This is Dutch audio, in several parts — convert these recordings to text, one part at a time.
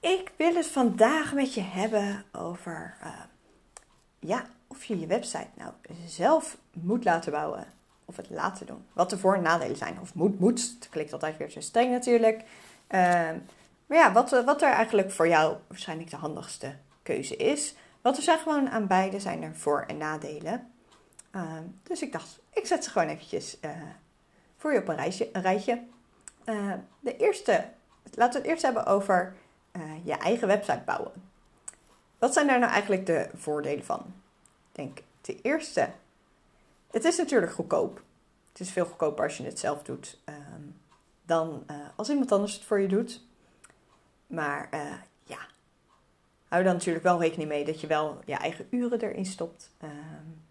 Ik wil het vandaag met je hebben over uh, ja, of je je website nou zelf moet laten bouwen of het laten doen. Wat de voor- en nadelen zijn. Of moet, moet. Het klinkt altijd weer zo streng natuurlijk. Uh, maar ja, wat, wat er eigenlijk voor jou waarschijnlijk de handigste keuze is. Want er zijn gewoon aan beide zijn er voor- en nadelen. Uh, dus ik dacht, ik zet ze gewoon eventjes uh, voor je op een, reisje, een rijtje. Uh, de eerste, laten we het eerst hebben over uh, je eigen website bouwen. Wat zijn daar nou eigenlijk de voordelen van? Ik denk, de eerste, het is natuurlijk goedkoop. Het is veel goedkoper als je het zelf doet um, dan uh, als iemand anders het voor je doet. Maar ja, hou dan natuurlijk wel rekening mee dat je wel je eigen uren erin stopt. Um,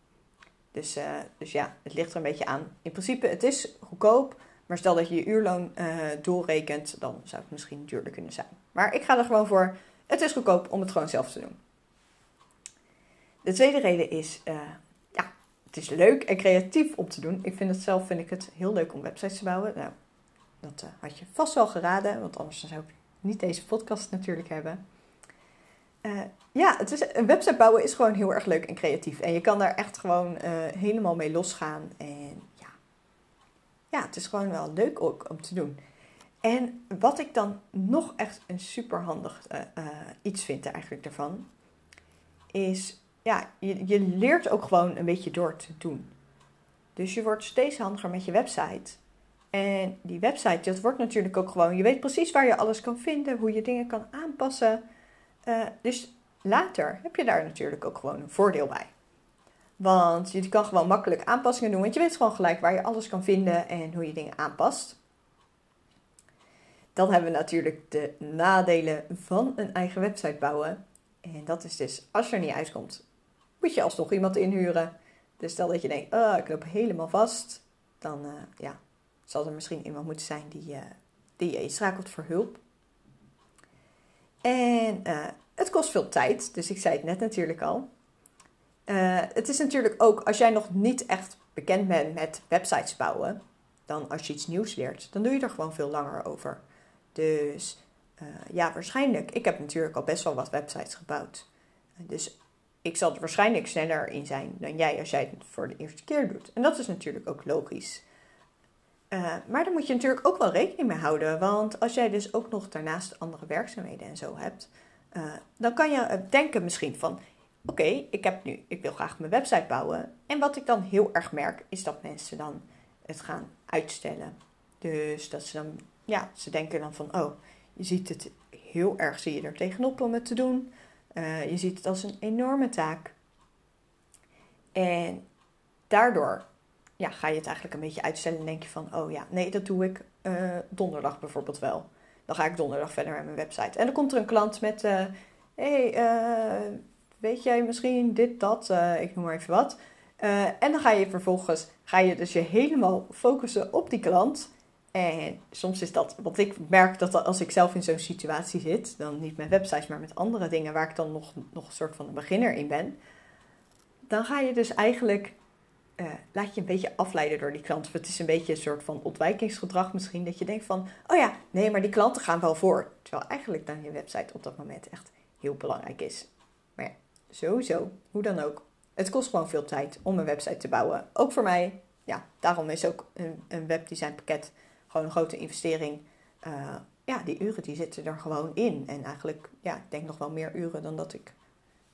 dus, dus ja, het ligt er een beetje aan. In principe, het is goedkoop. Maar stel dat je je uurloon uh, doorrekent, dan zou het misschien duurder kunnen zijn. Maar ik ga er gewoon voor. Het is goedkoop om het gewoon zelf te doen. De tweede reden is, uh, ja, het is leuk en creatief om te doen. Ik vind het zelf vind ik het heel leuk om websites te bouwen. Nou, dat had je vast wel geraden, want anders zou ik niet deze podcast natuurlijk hebben. Ja, het is, een website bouwen is gewoon heel erg leuk en creatief. En je kan daar echt gewoon helemaal mee losgaan. En ja. het is gewoon wel leuk ook om te doen. En wat ik dan nog echt een super handig uh, iets vind eigenlijk daarvan, is ja, je, je leert ook gewoon een beetje door te doen. Dus je wordt steeds handiger met je website. En die website, dat wordt natuurlijk ook gewoon, je weet precies waar je alles kan vinden, hoe je dingen kan aanpassen. Uh, dus later heb je daar natuurlijk ook gewoon een voordeel bij. Want je kan gewoon makkelijk aanpassingen doen, want je weet gewoon gelijk waar je alles kan vinden en hoe je dingen aanpast. Dan hebben we natuurlijk de nadelen van een eigen website bouwen. En dat is dus, als je er niet uitkomt, moet je alsnog iemand inhuren. Dus stel dat je denkt, oh, ik loop helemaal vast, dan uh, ja, zal er misschien iemand moeten zijn die, uh, die je inschakelt voor hulp. En uh, het kost veel tijd, dus ik zei het net natuurlijk al. Uh, het is natuurlijk ook, als jij nog niet echt bekend bent met websites bouwen, dan als je iets nieuws leert, dan doe je er gewoon veel langer over. Dus uh, ja, waarschijnlijk, ik heb natuurlijk al best wel wat websites gebouwd. Dus ik zal er waarschijnlijk sneller in zijn dan jij als jij het voor de eerste keer doet. En dat is natuurlijk ook logisch. Uh, maar daar moet je natuurlijk ook wel rekening mee houden. Want als jij dus ook nog daarnaast andere werkzaamheden en zo hebt, dan kan je denken misschien van, oké, ik heb nu, ik wil graag mijn website bouwen. En wat ik dan heel erg merk, is dat mensen dan het gaan uitstellen. Dus dat ze dan, ja, ze denken dan van, oh, je ziet het heel erg, zie je er tegenop om het te doen. Uh, je ziet het als een enorme taak. En daardoor ja, ga je het eigenlijk een beetje uitstellen en denk je van, oh ja, nee, dat doe ik uh, donderdag bijvoorbeeld wel. Dan ga ik donderdag verder met mijn website. En dan komt er een klant met, hé, uh, hey, uh, weet jij misschien dit, dat, ik noem maar even wat. en dan ga je vervolgens, ga je dus je helemaal focussen op die klant. En soms is dat, want ik merk dat als ik zelf in zo'n situatie zit, dan niet met websites, maar met andere dingen waar ik dan nog, nog een soort van een beginner in ben. Dan ga je dus eigenlijk uh, laat je een beetje afleiden door die klant. Of het is een beetje een soort van ontwijkingsgedrag misschien. Dat je denkt van, oh ja, nee, maar die klanten gaan wel voor. Terwijl eigenlijk dan je website op dat moment echt heel belangrijk is. Maar ja, sowieso, hoe dan ook. Het kost gewoon veel tijd om een website te bouwen. Ook voor mij. Ja, daarom is ook een, een webdesign pakket gewoon een grote investering. Uh, ja, die uren die zitten er gewoon in. En eigenlijk, ja, ik denk nog wel meer uren dan dat ik,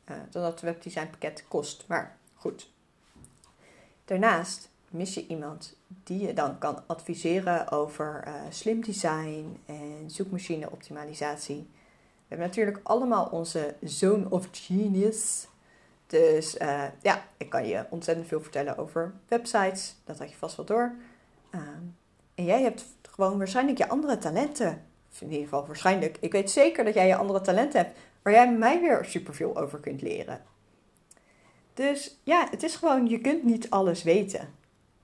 uh, dan dat het webdesign pakket kost. Maar goed, Daarnaast mis je iemand die je dan kan adviseren over uh, slim design en zoekmachine optimalisatie. We hebben natuurlijk allemaal onze zone of genius. Dus uh, ja, ik kan je ontzettend veel vertellen over websites. Dat had je vast wel door. Uh, en jij hebt gewoon waarschijnlijk je andere talenten in ieder geval waarschijnlijk, ik weet zeker dat jij je andere talenten hebt waar jij mij weer superveel over kunt leren. Dus ja, het is gewoon, je kunt niet alles weten.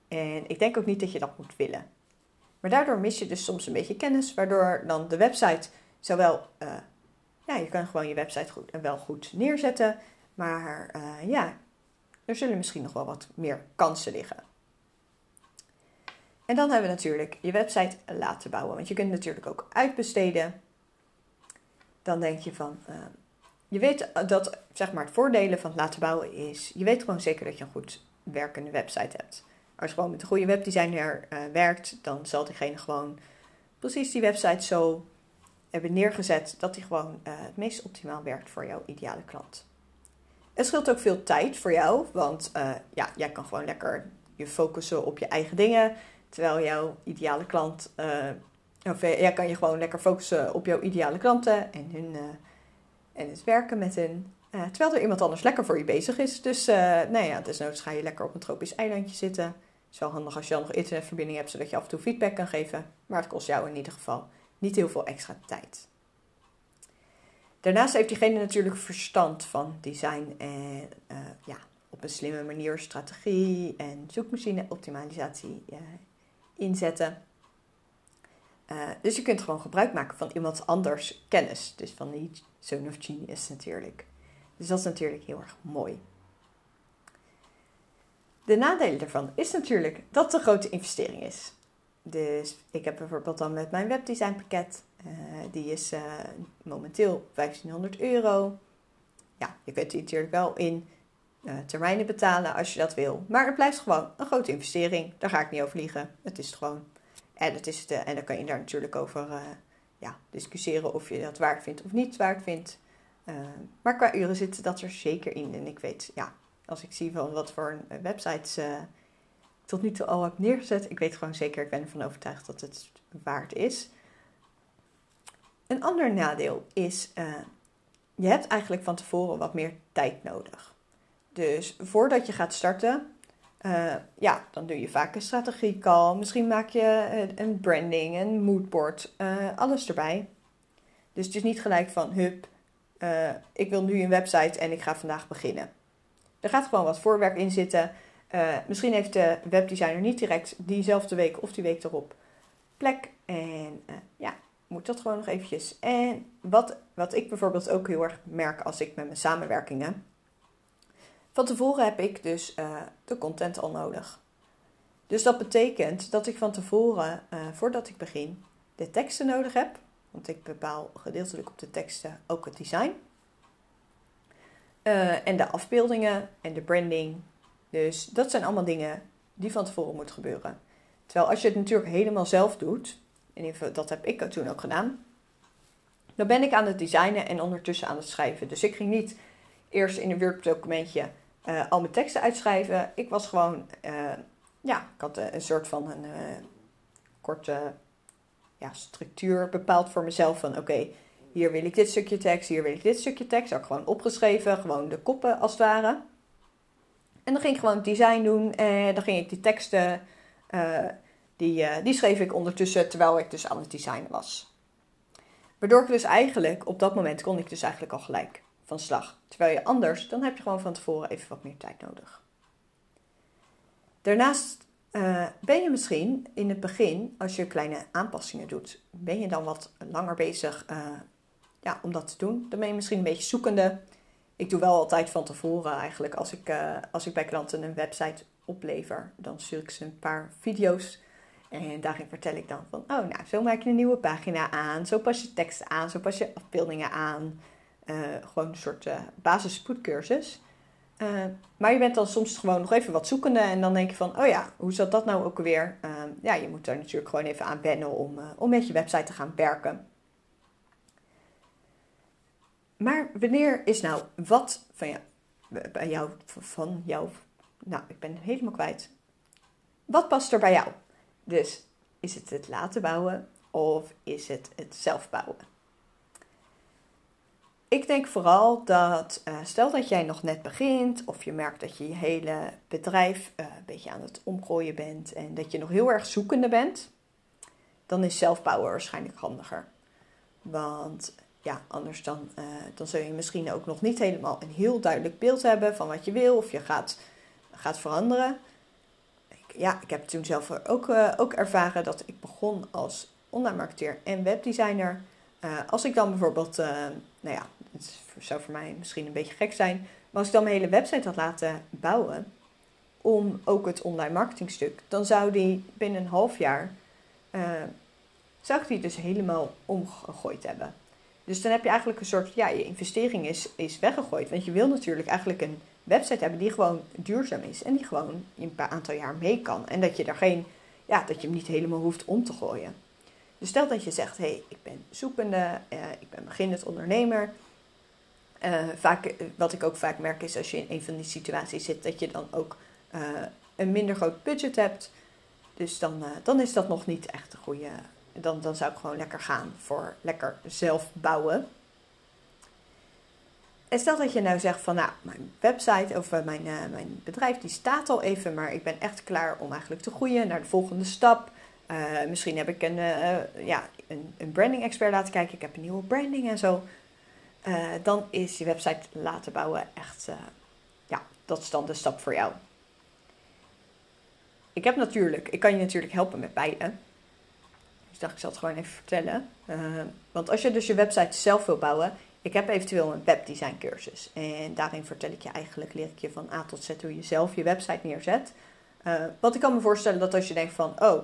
En ik denk ook niet dat je dat moet willen. Maar daardoor mis je dus soms een beetje kennis, waardoor dan de website zowel, uh, ja, je kan gewoon je website goed en wel goed neerzetten, maar uh, ja, er zullen misschien nog wel wat meer kansen liggen. En dan hebben we natuurlijk je website laten bouwen, want je kunt natuurlijk ook uitbesteden. Dan denk je van, uh, je weet dat, zeg maar, het voordelen van het laten bouwen is, je weet gewoon zeker dat je een goed werkende website hebt. Als je gewoon met een goede webdesigner werkt, dan zal diegene gewoon precies die website zo hebben neergezet dat die gewoon uh, het meest optimaal werkt voor jouw ideale klant. Het scheelt ook veel tijd voor jou, want uh, ja, jij kan gewoon lekker je focussen op je eigen dingen, terwijl jouw ideale klant, of jij kan je gewoon lekker focussen op jouw ideale klanten en hun en het werken met. Uh, terwijl er iemand anders lekker voor je bezig is. Dus nou ja, desnoods ga je lekker op een tropisch eilandje zitten. Het is wel handig als je dan nog internetverbinding hebt, zodat je af en toe feedback kan geven. Maar het kost jou in ieder geval niet heel veel extra tijd. Daarnaast heeft diegene natuurlijk verstand van design en uh, ja, op een slimme manier strategie en zoekmachine optimalisatie inzetten. Uh, dus je kunt gewoon gebruik maken van iemand anders kennis. Dus van die Zone of Genius natuurlijk. Dus dat is natuurlijk heel erg mooi. De nadelen daarvan is natuurlijk dat het een grote investering is. Dus ik heb bijvoorbeeld dan met mijn webdesign pakket. Uh, die is uh, momenteel 1500 euro. Ja, je kunt die natuurlijk wel in uh, termijnen betalen als je dat wil. Maar het blijft gewoon een grote investering. Daar ga ik niet over liegen. Het is gewoon. En, het is de, en dan kan je daar natuurlijk over ja, discussiëren of je dat waard vindt of niet waard vindt. Maar qua uren zit dat er zeker in. En ik weet, ja, als ik zie van wat voor websites tot nu toe al heb neergezet, ik weet gewoon zeker, ik ben ervan overtuigd dat het waard is. Een ander nadeel is, uh, je hebt eigenlijk van tevoren wat meer tijd nodig. Dus voordat je gaat starten, uh, ja, dan doe je vaak een strategiecall. Misschien maak je eh, een branding, een moodboard, alles erbij. Dus het is niet gelijk van, hup, ik wil nu een website en ik ga vandaag beginnen. Er gaat gewoon wat voorwerk in zitten. Misschien heeft de webdesigner niet direct diezelfde week of die week erop plek. En ja, moet dat gewoon nog eventjes. En wat, wat ik bijvoorbeeld ook heel erg merk als ik met mijn samenwerkingen van tevoren heb ik dus uh, de content al nodig. Dus dat betekent dat ik van tevoren, voordat ik begin, de teksten nodig heb. Want ik bepaal gedeeltelijk op de teksten ook het design. En de afbeeldingen en de branding. Dus dat zijn allemaal dingen die van tevoren moeten gebeuren. Terwijl als je het natuurlijk helemaal zelf doet, en dat heb ik toen ook gedaan, dan ben ik aan het designen en ondertussen aan het schrijven. Dus ik ging niet eerst in een Word documentje uh, al mijn teksten uitschrijven. Ik was gewoon, uh, ja, ik had een soort van een korte ja, structuur bepaald voor mezelf. Van oké, hier wil ik dit stukje tekst, hier wil ik dit stukje tekst. Ik gewoon opgeschreven, gewoon de koppen als het ware. En dan ging ik gewoon het design doen en dan ging ik die teksten, die, die schreef ik ondertussen terwijl ik dus aan het designen was. Waardoor ik dus eigenlijk, op dat moment kon ik dus eigenlijk al gelijk van slag. Terwijl je anders, dan heb je gewoon van tevoren even wat meer tijd nodig. Daarnaast ben je misschien in het begin, als je kleine aanpassingen doet, ben je dan wat langer bezig ja, om dat te doen. Dan ben je misschien een beetje zoekende. Ik doe wel altijd van tevoren eigenlijk, als ik, uh, als ik bij klanten een website oplever, dan stuur ik ze een paar video's. En daarin vertel ik dan van, oh nou, zo maak je een nieuwe pagina aan, zo pas je tekst aan, zo pas je afbeeldingen aan. Uh, gewoon een soort uh, basisspoedcursus. Uh, maar je bent dan soms gewoon nog even wat zoekende en dan denk je van, oh ja, hoe zat dat nou ook alweer? ja, je moet daar natuurlijk gewoon even aan wennen om, om met je website te gaan werken. Maar wanneer is nou wat van jou, bij jou, van jou, nou, ik ben helemaal kwijt. Wat past er bij jou? Dus is het het laten bouwen of is het het zelf bouwen? Ik denk vooral dat, uh, stel dat jij nog net begint of je merkt dat je je hele bedrijf uh, een beetje aan het omgooien bent en dat je nog heel erg zoekende bent, dan is zelfbouwen waarschijnlijk handiger. Want ja, anders dan, uh, dan zul je misschien ook nog niet helemaal een heel duidelijk beeld hebben van wat je wil of je gaat, gaat veranderen. Ik, ja, ik heb toen zelf ook, uh, ook ervaren dat ik begon als online marketeer en webdesigner. Uh, als ik dan bijvoorbeeld, nou ja, het zou voor mij misschien een beetje gek zijn, maar als ik dan mijn hele website had laten bouwen om ook het online marketingstuk, dan zou die binnen een half jaar, zou ik die dus helemaal omgegooid hebben. Dus dan heb je eigenlijk een soort, ja, je investering is, is weggegooid. Want je wil natuurlijk eigenlijk een website hebben die gewoon duurzaam is. En die gewoon een paar aantal jaar mee kan. En dat je daar geen, ja, dat je hem niet helemaal hoeft om te gooien. Dus stel dat je zegt, hé, hey, ik ben zoekende, uh, ik ben beginnend ondernemer. Uh, vaak, wat ik ook vaak merk is als je in een van die situaties zit, dat je dan ook uh, een minder groot budget hebt. Dus dan, dan is dat nog niet echt een goede, dan, dan zou ik gewoon lekker gaan voor lekker zelf bouwen. En stel dat je nou zegt van nou, mijn website of eh, mijn, uh, mijn bedrijf die staat al even, maar ik ben echt klaar om eigenlijk te groeien naar de volgende stap. Uh, misschien heb ik een, ja, een, een, branding expert laten kijken, ik heb een nieuwe branding en zo. dan is je website laten bouwen echt, ja, dat is dan de stap voor jou. Ik heb natuurlijk, ik kan je natuurlijk helpen met beide dacht ik zal het gewoon even vertellen. Uh, want als je dus je website zelf wil bouwen, ik heb eventueel een webdesign cursus. En daarin vertel ik je eigenlijk, leer ik je van A tot Z hoe je zelf je website neerzet. Uh, want ik kan me voorstellen dat als je denkt van, oh,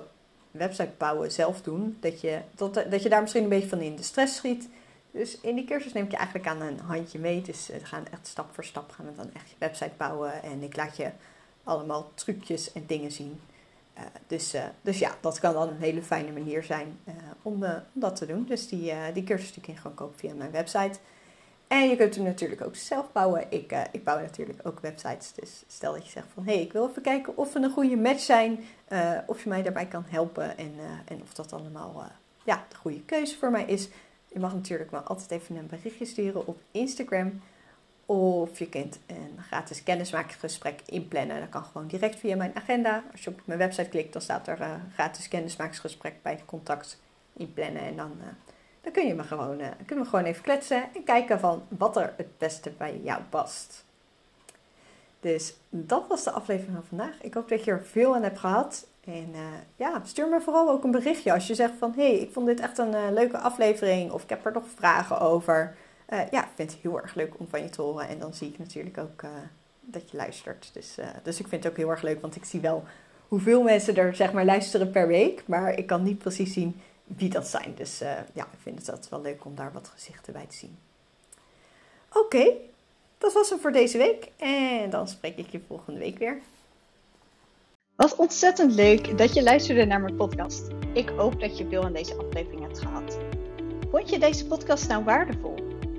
website bouwen, zelf doen, dat je, dat, dat je daar misschien een beetje van in de stress schiet. Dus in die cursus neem ik je eigenlijk aan een handje mee. Dus we gaan echt stap voor stap gaan we dan echt je website bouwen. En ik laat je allemaal trucjes en dingen zien uh, dus, uh, dus ja, dat kan dan een hele fijne manier zijn uh, om, dat te doen. Dus die, die cursus kun je gewoon kopen via mijn website. En je kunt hem natuurlijk ook zelf bouwen. Ik, ik bouw natuurlijk ook websites. Dus stel dat je zegt van... hé, hey, ik wil even kijken of we een goede match zijn. of je mij daarbij kan helpen. En, en of dat allemaal ja, de goede keuze voor mij is. Je mag natuurlijk wel altijd even een berichtje sturen op Instagram... Of je kunt een gratis kennismakingsgesprek inplannen. Dat kan gewoon direct via mijn agenda. Als je op mijn website klikt, dan staat er uh, gratis kennismakingsgesprek bij contact inplannen. En dan, uh, dan kun je me gewoon, uh, kunnen we gewoon even kletsen en kijken van wat er het beste bij jou past. Dus dat was de aflevering van vandaag. Ik hoop dat je er veel aan hebt gehad. En ja, stuur me vooral ook een berichtje als je zegt van... hé, hey, ik vond dit echt een leuke aflevering of ik heb er nog vragen over... Uh, ja, ik vind het heel erg leuk om van je te horen. En dan zie ik natuurlijk ook uh, dat je luistert. Dus, uh, dus ik vind het ook heel erg leuk, want ik zie wel hoeveel mensen er zeg maar luisteren per week. Maar ik kan niet precies zien wie dat zijn. Dus ja, ik vind het altijd wel leuk om daar wat gezichten bij te zien. Oké, dat was hem voor deze week. En dan spreek ik je volgende week weer. Wat ontzettend leuk dat je luisterde naar mijn podcast. Ik hoop dat je veel aan deze aflevering hebt gehad. Vond je deze podcast nou waardevol?